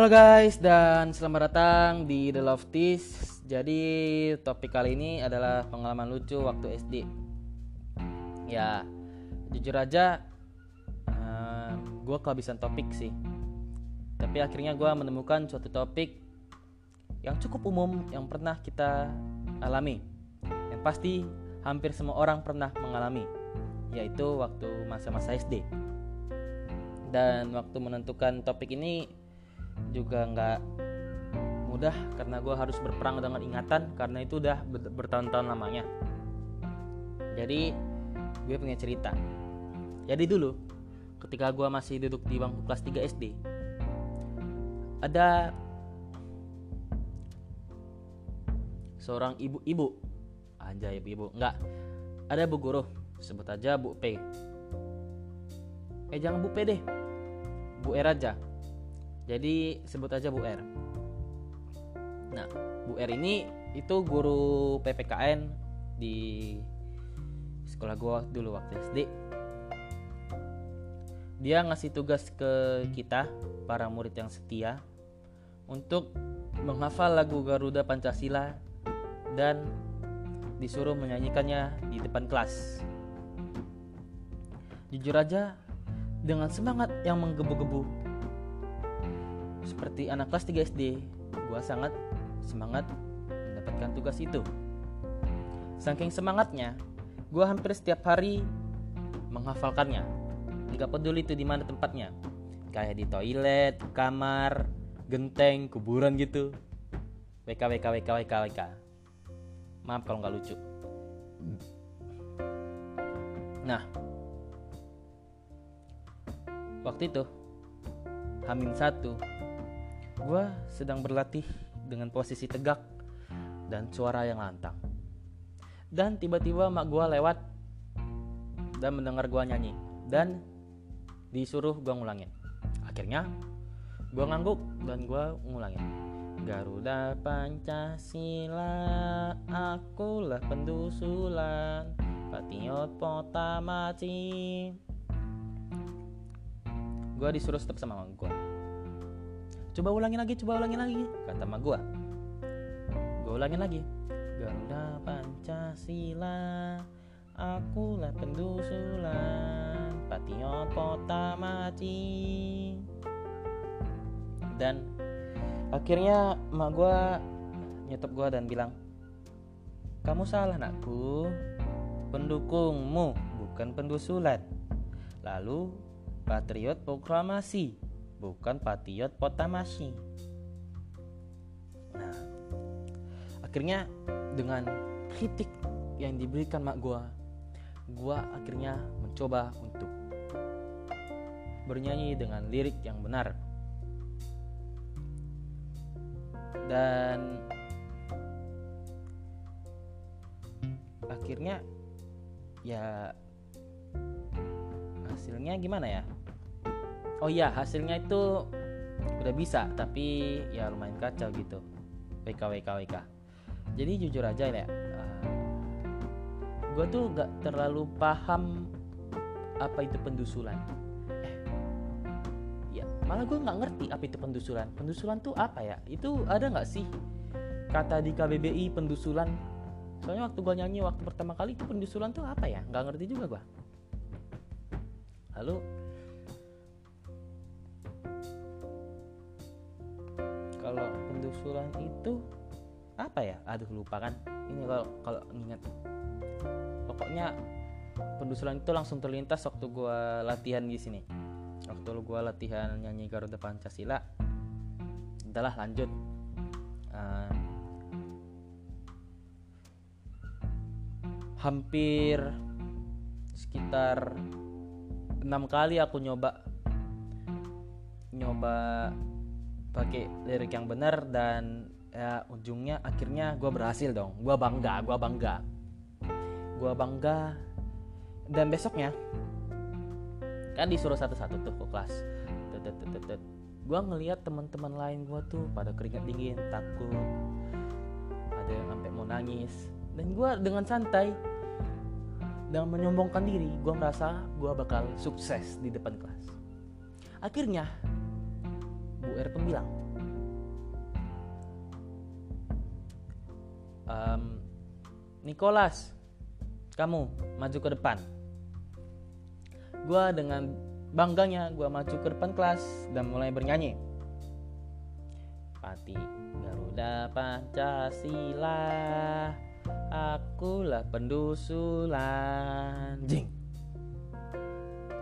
Halo guys dan selamat datang di The Love Teas. Jadi topik kali ini adalah pengalaman lucu waktu SD. Ya jujur aja uh, gue kehabisan topik sih. Tapi akhirnya gue menemukan suatu topik yang cukup umum yang pernah kita alami. Yang pasti hampir semua orang pernah mengalami, yaitu waktu masa-masa SD. Dan waktu menentukan topik ini juga nggak mudah karena gue harus berperang dengan ingatan karena itu udah bertahun-tahun lamanya. Jadi gue punya cerita. Jadi dulu ketika gue masih duduk di bangku kelas 3 SD ada seorang ibu-ibu aja ibu-ibu nggak. Ada bu guru sebut aja bu P. Eh jangan bu P deh. Bu E aja jadi sebut aja Bu R. Nah, Bu R ini itu guru PPKN di sekolah gua dulu waktu SD. Dia ngasih tugas ke kita para murid yang setia untuk menghafal lagu Garuda Pancasila dan disuruh menyanyikannya di depan kelas. Jujur aja, dengan semangat yang menggebu-gebu, seperti anak kelas 3 SD, gue sangat semangat mendapatkan tugas itu. Saking semangatnya, gue hampir setiap hari menghafalkannya. Gak peduli itu di mana tempatnya, kayak di toilet, kamar, genteng, kuburan gitu. WK WK WK WK WK. Maaf kalau nggak lucu. Nah, waktu itu Hamin satu Gue sedang berlatih dengan posisi tegak dan suara yang lantang. Dan tiba-tiba mak gue lewat dan mendengar gue nyanyi dan disuruh gue ngulangin. Akhirnya gue ngangguk dan gue ngulangin. Garuda Pancasila, akulah pendusulan, Patiot Potamaci. Gue disuruh stop sama gue coba ulangin lagi coba ulangin lagi. Kata mak gue gue ulangin lagi. Garuda Pancasila Akulah pendusulan Patriot kota mati. Dan Akhirnya mak gue Nyetop gue dan bilang Kamu salah nakku. Pendukungmu Bukan pendusulan. Lalu Patriot proklamasi bukan Patiot Potamasi. Nah, akhirnya dengan kritik yang diberikan mak gua, gua akhirnya mencoba untuk bernyanyi dengan lirik yang benar. Dan akhirnya ya hasilnya gimana ya? Oh iya hasilnya itu udah bisa tapi ya lumayan kacau gitu. WK WK WK jadi jujur aja ya uh, eh, gue tuh gak terlalu paham apa itu pendusulan. Eh, ya malah gue nggak ngerti apa itu pendusulan. Pendusulan tuh apa ya? Itu ada nggak sih kata di KBBI pendusulan? Soalnya waktu gue nyanyi waktu pertama kali itu pendusulan tuh apa ya? Nggak ngerti juga gue lalu pendusulan itu apa ya? Aduh lupa kan. Ini kalau kalau ingat pokoknya pendusulan itu langsung terlintas waktu gue latihan di sini. Waktu gue latihan nyanyi Garuda Pancasila. Adalah lanjut. Uh, hampir sekitar enam kali aku nyoba. Nyoba pakai lirik yang benar dan ya ujungnya akhirnya gue berhasil dong. Gue bangga gue bangga. Gue bangga. Dan besoknya kan disuruh satu-satu tuh ke kelas. Gue ngeliat teman-teman lain gue tuh pada keringat dingin takut. Ada yang sampai mau nangis. Dan gue dengan santai dan menyombongkan diri gue merasa gue bakal sukses di depan kelas. Akhirnya Bu R Pembilang. Um, Nicholas, kamu maju ke depan. Gua dengan bangganya gua maju ke depan kelas dan mulai bernyanyi. Pati Garuda Pancasila, akulah pendusulan. Jing.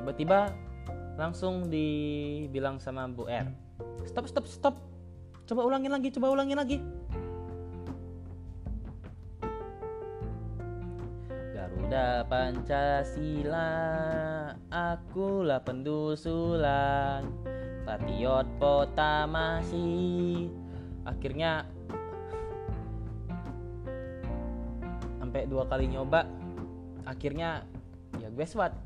Tiba-tiba langsung dibilang sama Bu R Stop stop stop. Coba ulangin lagi, coba ulangin lagi. Garuda Pancasila Akulah pendusulan Patriot Potamasi Akhirnya Sampai dua kali nyoba Akhirnya Ya guess what?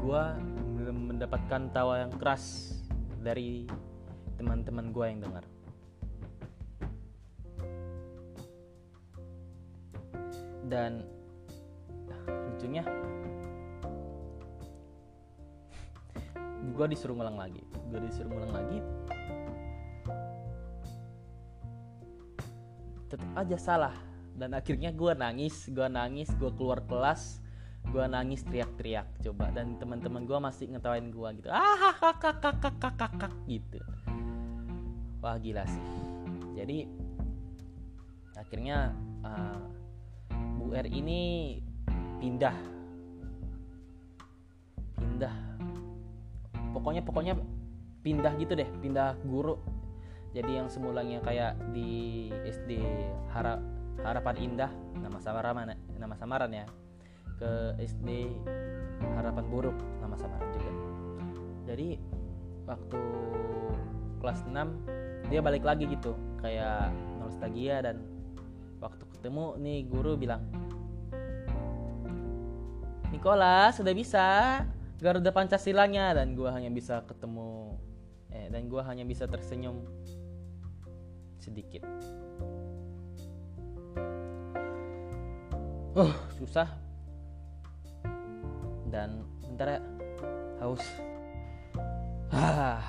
Gue mendapatkan tawa yang keras Dari teman-teman gue yang dengar dan lucunya gue disuruh ngulang lagi. Gue disuruh ngulang lagi. Tetap aja salah. Dan akhirnya gue nangis gue nangis gue keluar kelas gue nangis teriak-teriak coba. Dan teman-teman gue masih ngetawain gue gitu. Ah kakak gitu. Wah gila sih. Jadi akhirnya uh, Bu R ini pindah. Pindah. Pokoknya pokoknya pindah gitu deh. Pindah guru. Jadi yang semulanya kayak di SD Hara, Harapan Indah. Nama samaran nama samaran ya ke SD Harapan Buruk nama samaran juga jadi waktu kelas 6 dia balik lagi gitu kayak nostalgia dan waktu ketemu nih guru bilang Nicholas sudah bisa Garuda Pancasilanya dan gue hanya bisa ketemu eh dan gue hanya bisa tersenyum sedikit. Uh, susah. Dan bentar ya, haus. Ah,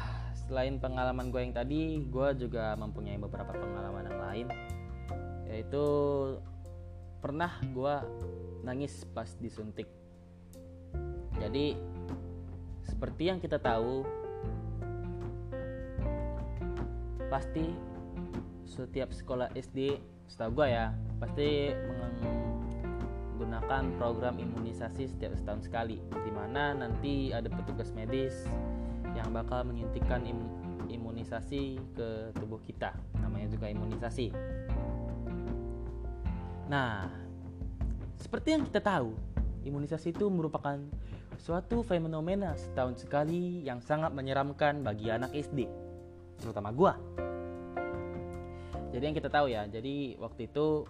selain pengalaman gue yang tadi, gue juga mempunyai beberapa pengalaman yang lain. Yaitu pernah gue nangis pas disuntik jadi seperti yang kita tahu pasti setiap sekolah SD setahu gue ya pasti menggunakan program imunisasi setiap setahun sekali di mana nanti ada petugas medis yang bakal menyuntikkan im imunisasi ke tubuh kita namanya juga imunisasi nah seperti yang kita tahu imunisasi itu merupakan suatu fenomena setahun sekali yang sangat menyeramkan bagi anak SD, terutama gua. Jadi yang kita tahu ya, jadi waktu itu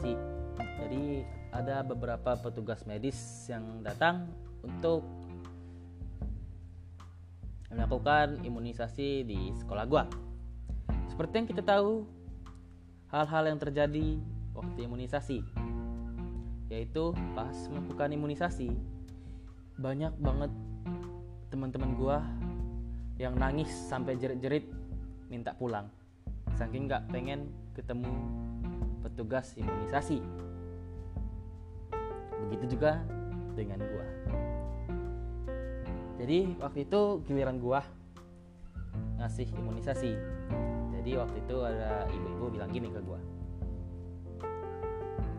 imunisasi. Jadi ada beberapa petugas medis yang datang untuk melakukan imunisasi di sekolah gua. Seperti yang kita tahu, hal-hal yang terjadi waktu imunisasi yaitu pas melakukan imunisasi banyak banget teman-teman gua yang nangis sampai jerit-jerit minta pulang saking nggak pengen ketemu petugas imunisasi. Begitu juga dengan gua. Jadi waktu itu giliran gua ngasih imunisasi. Jadi waktu itu ada ibu-ibu bilang gini ke gua.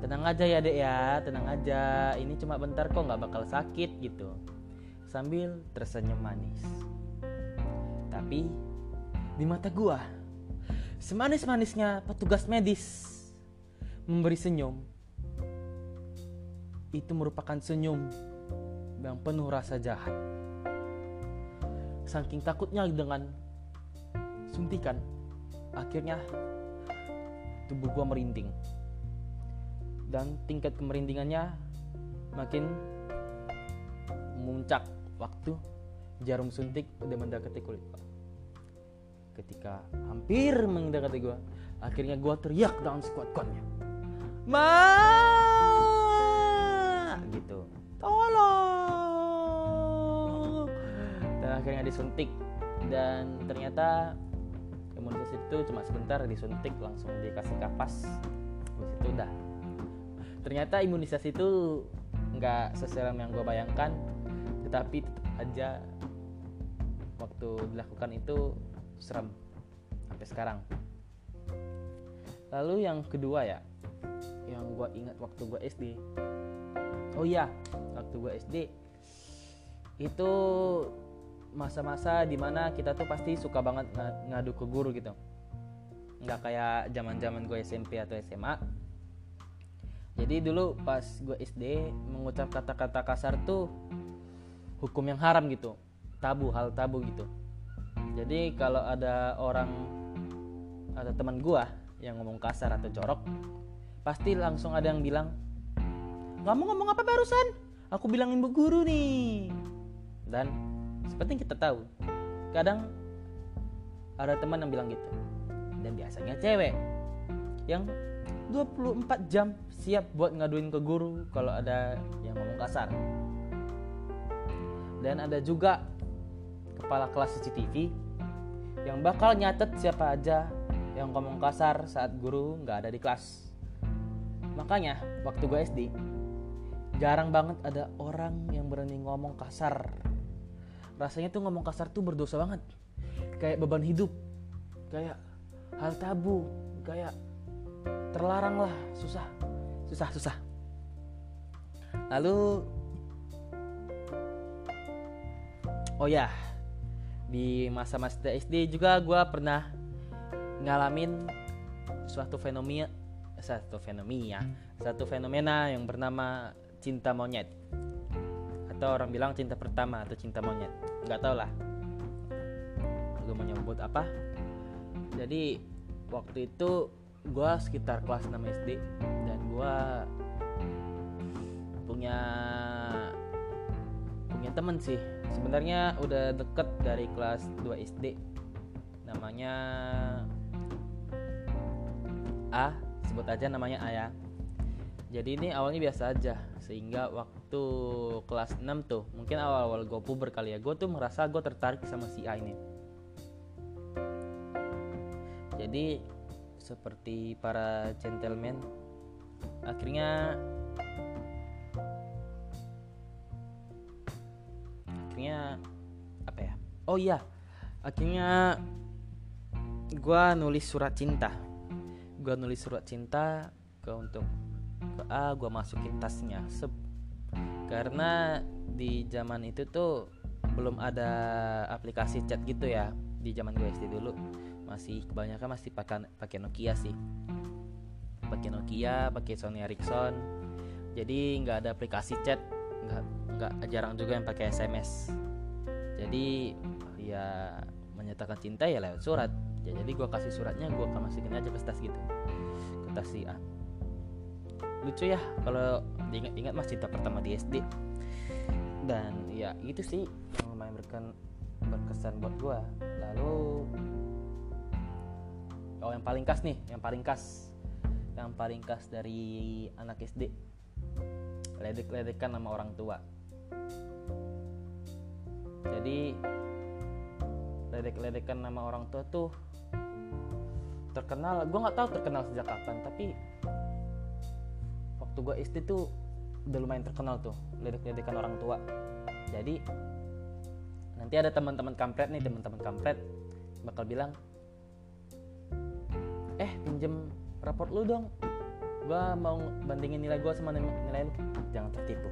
Tenang aja ya dek ya. Tenang aja. Ini cuma bentar kok nggak bakal sakit gitu. Sambil tersenyum manis. Tapi di mata gua semanis-manisnya petugas medis memberi senyum. Itu merupakan senyum yang penuh rasa jahat. Saking takutnya dengan suntikan akhirnya tubuh gua merinding. Dan tingkat kemerindingannya makin memuncak waktu jarum suntik udah mendekati kulit pak ketika hampir mendekati gue akhirnya gue teriak dengan sekuat-kuatnya ma. Gitu. Tolong. Dan akhirnya disuntik. Dan ternyata imunisasi itu cuma sebentar disuntik langsung dikasih kapas. Habis itu udah. Ternyata imunisasi itu nggak seserem yang gue bayangkan tetapi tetap aja waktu dilakukan itu serem sampai sekarang. Lalu yang kedua ya yang gue ingat waktu gue SD oh iya waktu gue SD itu masa-masa di mana kita tuh pasti suka banget ngadu ke guru gitu. Nggak kayak zaman zaman gue SMP atau SMA jadi dulu pas gue SD mengucap kata-kata kasar tuh hukum yang haram gitu. Tabu hal tabu gitu. Jadi kalau ada orang atau teman gue yang ngomong kasar atau jorok pasti langsung ada yang bilang kamu ngomong apa barusan? Aku bilangin bu guru nih. Dan seperti yang kita tahu kadang ada teman yang bilang gitu. Dan biasanya cewek yang 24 jam siap buat ngaduin ke guru kalau ada yang ngomong kasar. Dan ada juga kepala kelas CCTV yang bakal nyatet siapa aja yang ngomong kasar saat guru nggak ada di kelas makanya waktu gue SD jarang banget ada orang yang berani ngomong kasar. Rasanya tuh ngomong kasar tuh berdosa banget. Kayak beban hidup kayak hal tabu kayak terlarang lah susah susah susah. Lalu oh ya di masa-masa SD juga gue pernah ngalamin suatu fenomena satu fenomena satu fenomena yang bernama cinta monyet. Atau orang bilang cinta pertama atau cinta monyet. Nggak tau lah. Gue mau apa? Jadi waktu itu gue sekitar kelas 6 SD dan gue punya punya temen sih. Sebenarnya udah deket dari kelas 2 SD namanya A sebut aja namanya A ya jadi ini awalnya biasa aja sehingga waktu kelas 6 tuh mungkin awal-awal gue puber kali ya gue tuh merasa gue tertarik sama si A ini. Jadi seperti para gentleman akhirnya akhirnya apa ya? Oh iya akhirnya gue nulis surat cinta gue nulis surat cinta ke untuk ke A gue masukin tasnya. Sep. karena di zaman itu tuh belum ada aplikasi chat gitu ya di zaman gue SD dulu. Masih kebanyakan masih pakai pakai Nokia sih. Pakai Nokia pakai Sony Ericsson. Jadi nggak ada aplikasi chat nggak nggak jarang juga yang pakai SMS jadi ya menyatakan cinta ya lewat surat. Ya, jadi gue kasih suratnya gue akan masukin aja ke tas gitu. Ke tas si A. Lucu ya kalau diingat-ingat mas cinta pertama di SD dan ya itu sih yang lumayan berkesan berkesan buat gue lalu oh yang paling khas nih yang paling khas. Yang paling khas dari anak SD ledek-ledekan sama orang tua. Jadi ledek-ledekan nama orang tua tuh terkenal. Gue nggak tahu terkenal sejak kapan tapi waktu gue SD tuh udah lumayan terkenal tuh ledek-ledekan orang tua. Jadi nanti ada teman-teman kampret nih teman-teman kampret bakal bilang eh pinjem raport lu dong. Gue mau bandingin nilai gue sama nilai lu. Jangan tertipu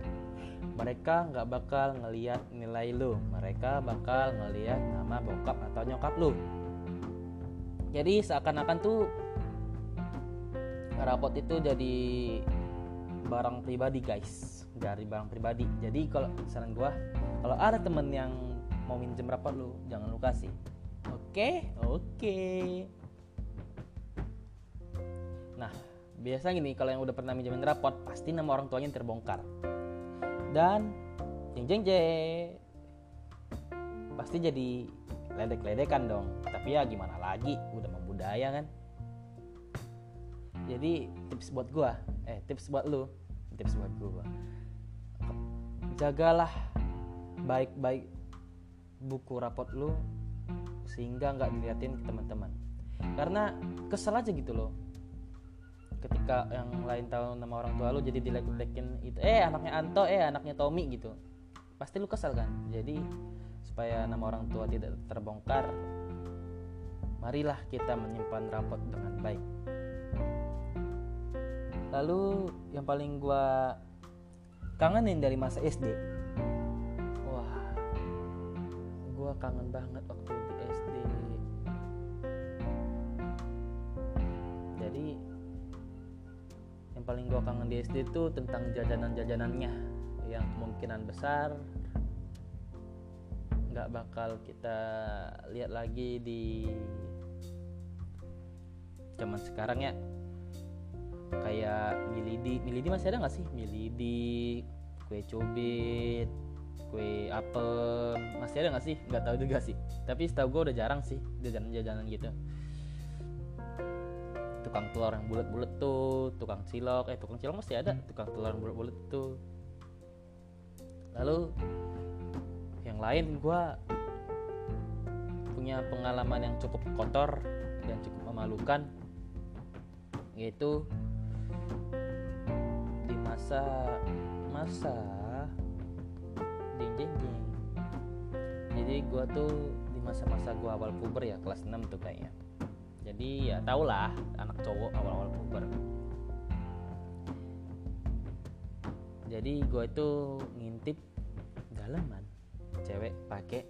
mereka nggak bakal ngeliat nilai lu. Mereka bakal ngeliat nama bokap atau nyokap lu. Jadi seakan-akan tuh raport itu jadi barang pribadi guys. Dari barang pribadi. Jadi kalau saran gue kalau ada temen yang mau minjem rapot lu jangan lu kasih oke? Okay? oke. Okay. nah biasa gini kalau yang udah pernah minjemin rapot pasti nama orang tuanya terbongkar dan jeng jeng jeng pasti jadi ledek-ledekan dong. Tapi ya gimana lagi? Udah membudaya kan? Jadi tips buat gua eh tips buat lu tips buat gua. Jagalah baik-baik buku rapot lu sehingga nggak diliatin teman-teman. Karena kesel aja gitu loh ketika yang lain tahu nama orang tua lu jadi dilek-lekin itu. Eh anaknya Anto eh anaknya Tommy gitu. Pasti lu kesel kan? Jadi supaya nama orang tua tidak terbongkar marilah kita menyimpan rapot dengan baik. Lalu yang paling gua kangenin dari masa SD wah gua kangen banget waktu paling gua kangen di SD itu tentang jajanan-jajanannya. Yang kemungkinan besar nggak bakal kita lihat lagi di zaman sekarang ya. Kayak milidi. Milidi masih ada nggak sih? Milidi kue cubit kue apel. Masih ada nggak sih? Nggak tahu juga sih. Tapi setahu gue udah jarang sih jajanan-jajanan gitu tukang telur yang bulat-bulat tuh tukang cilok eh tukang cilok masih ada tukang telur yang bulat-bulat tuh. Lalu yang lain gue punya pengalaman yang cukup kotor dan cukup memalukan yaitu di masa masa ding ding ding jadi gue tuh di masa-masa gue awal puber ya kelas 6 tuh kayaknya jadi ya tau lah anak cowok awal-awal puber. Jadi gue itu ngintip dalaman cewek pakai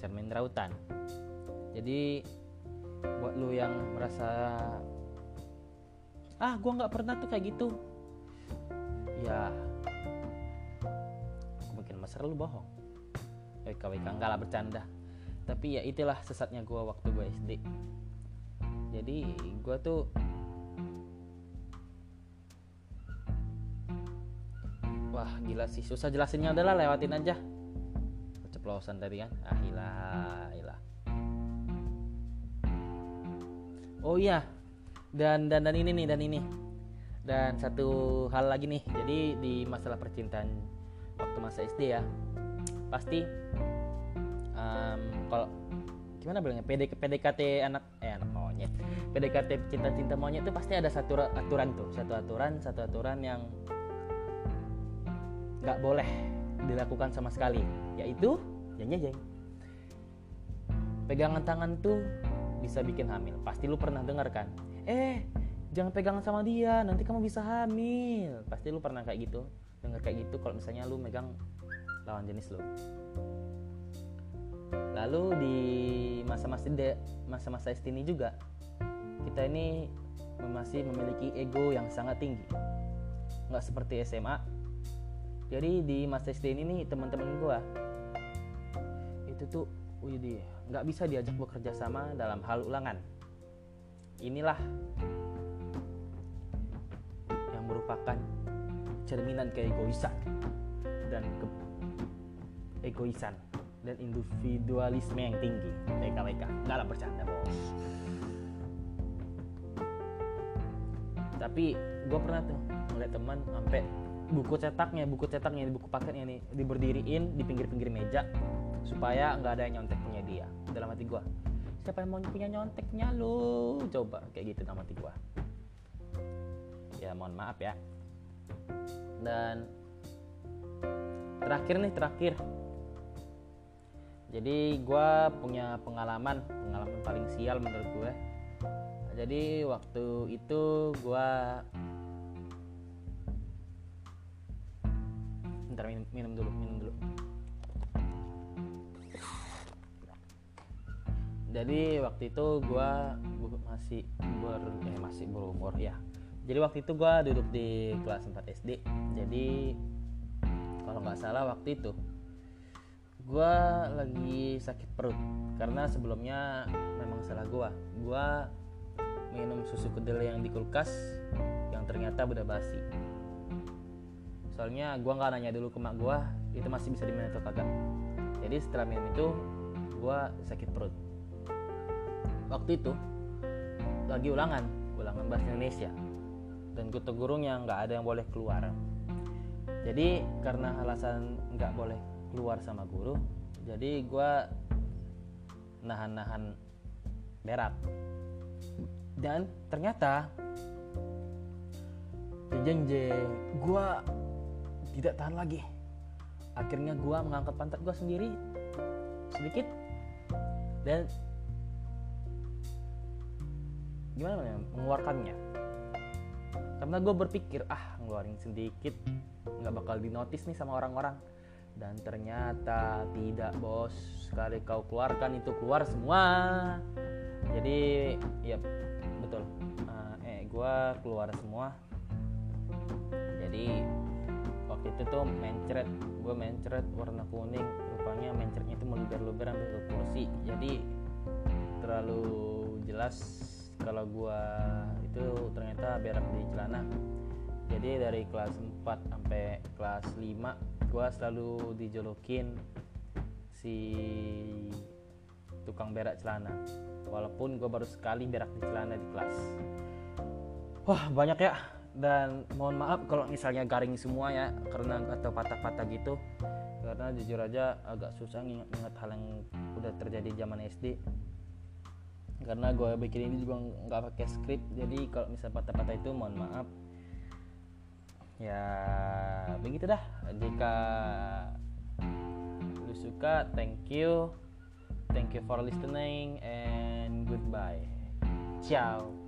cermin rautan. Jadi buat lu yang merasa ah gue nggak pernah tuh kayak gitu. Ya mungkin mas lu bohong. WKWK enggak lah bercanda. Tapi ya itulah sesatnya gue waktu gue SD jadi gue tuh wah gila sih. Susah jelasinnya. Adalah lewatin aja. Keceplosan tadi kan. Ah ilah ilah oh iya. Dan dan dan ini nih dan ini. Dan satu hal lagi nih. Jadi di masalah percintaan waktu masa SD ya pasti um, kalau gimana bilangnya? PD, PDKT anak PDKT cinta-cinta monyet itu pasti ada satu aturan tuh. Satu aturan satu aturan yang nggak boleh dilakukan sama sekali. Yaitu jeng jeng pegangan tangan tuh bisa bikin hamil. Pasti lu pernah dengar kan? Eh jangan pegangan sama dia nanti kamu bisa hamil. Pasti lu pernah kayak gitu. Dengar kayak gitu kalau misalnya lu megang lawan jenis lu. Lalu di masa-masa masa-masa ini juga kita ini masih memiliki ego yang sangat tinggi. Nggak seperti SMA jadi di masa SD ini nih teman-teman gua itu tuh wih nggak bisa diajak bekerja sama dalam hal ulangan. Inilah yang merupakan cerminan keegoisan dan ke egoisan dan individualisme yang tinggi. WKWK nggak lah bercanda bos tapi gue pernah tuh ngeliat teman sampai buku cetaknya buku cetaknya buku paketnya nih diberdiriin di pinggir-pinggir meja supaya nggak ada yang nyontek punya dia. Dalam hati gue siapa yang mau punya nyonteknya lu? Coba kayak gitu nama hati gua. Ya mohon maaf ya. Dan terakhir nih terakhir. Jadi gua punya pengalaman pengalaman paling sial menurut gue jadi waktu itu gua ntar minum, minum dulu minum dulu. Jadi waktu itu gue masih ber eh masih berumur ya. Jadi waktu itu gue duduk di kelas 4 SD jadi kalau nggak salah waktu itu gue lagi sakit perut. Karena sebelumnya memang salah gue gue minum susu kedelai yang di kulkas yang ternyata udah basi. Soalnya gue nggak nanya dulu ke mak gue itu masih bisa diminum atau kagak. Jadi setelah minum itu gue sakit perut. Waktu itu lagi ulangan ulangan bahasa Indonesia. Dan kutu gurunya nggak ada yang boleh keluar. Jadi karena alasan nggak boleh keluar sama guru jadi gue nahan-nahan berak dan ternyata jeng jeng gue tidak tahan lagi. Akhirnya gue mengangkat pantat gue sendiri sedikit. Dan gimana ya mengeluarkannya. Karena gue berpikir ah ngeluarin sedikit nggak bakal dinotis nih sama orang-orang. Dan ternyata tidak bos. Sekali kau keluarkan itu keluar semua. Jadi ya gue keluar semua. Jadi waktu itu tuh mencret gue mencret warna kuning rupanya mencretnya itu meluber-luber sampai ke kursi. Jadi terlalu jelas kalau gue itu ternyata berak di celana. Jadi dari kelas 4 sampai kelas 5 gue selalu dijolokin si tukang berak celana. Walaupun gue baru sekali berak di celana di kelas wah banyak ya. Dan mohon maaf kalau misalnya garing semua ya karena atau patah-patah gitu. Karena jujur aja agak susah ingat hal yang udah terjadi zaman SD karena gue bikin ini juga nggak pakai skrip jadi kalau misalnya patah-patah itu mohon maaf. Ya begitu dah. Jika lu suka thank you. Thank you for listening and goodbye. Ciao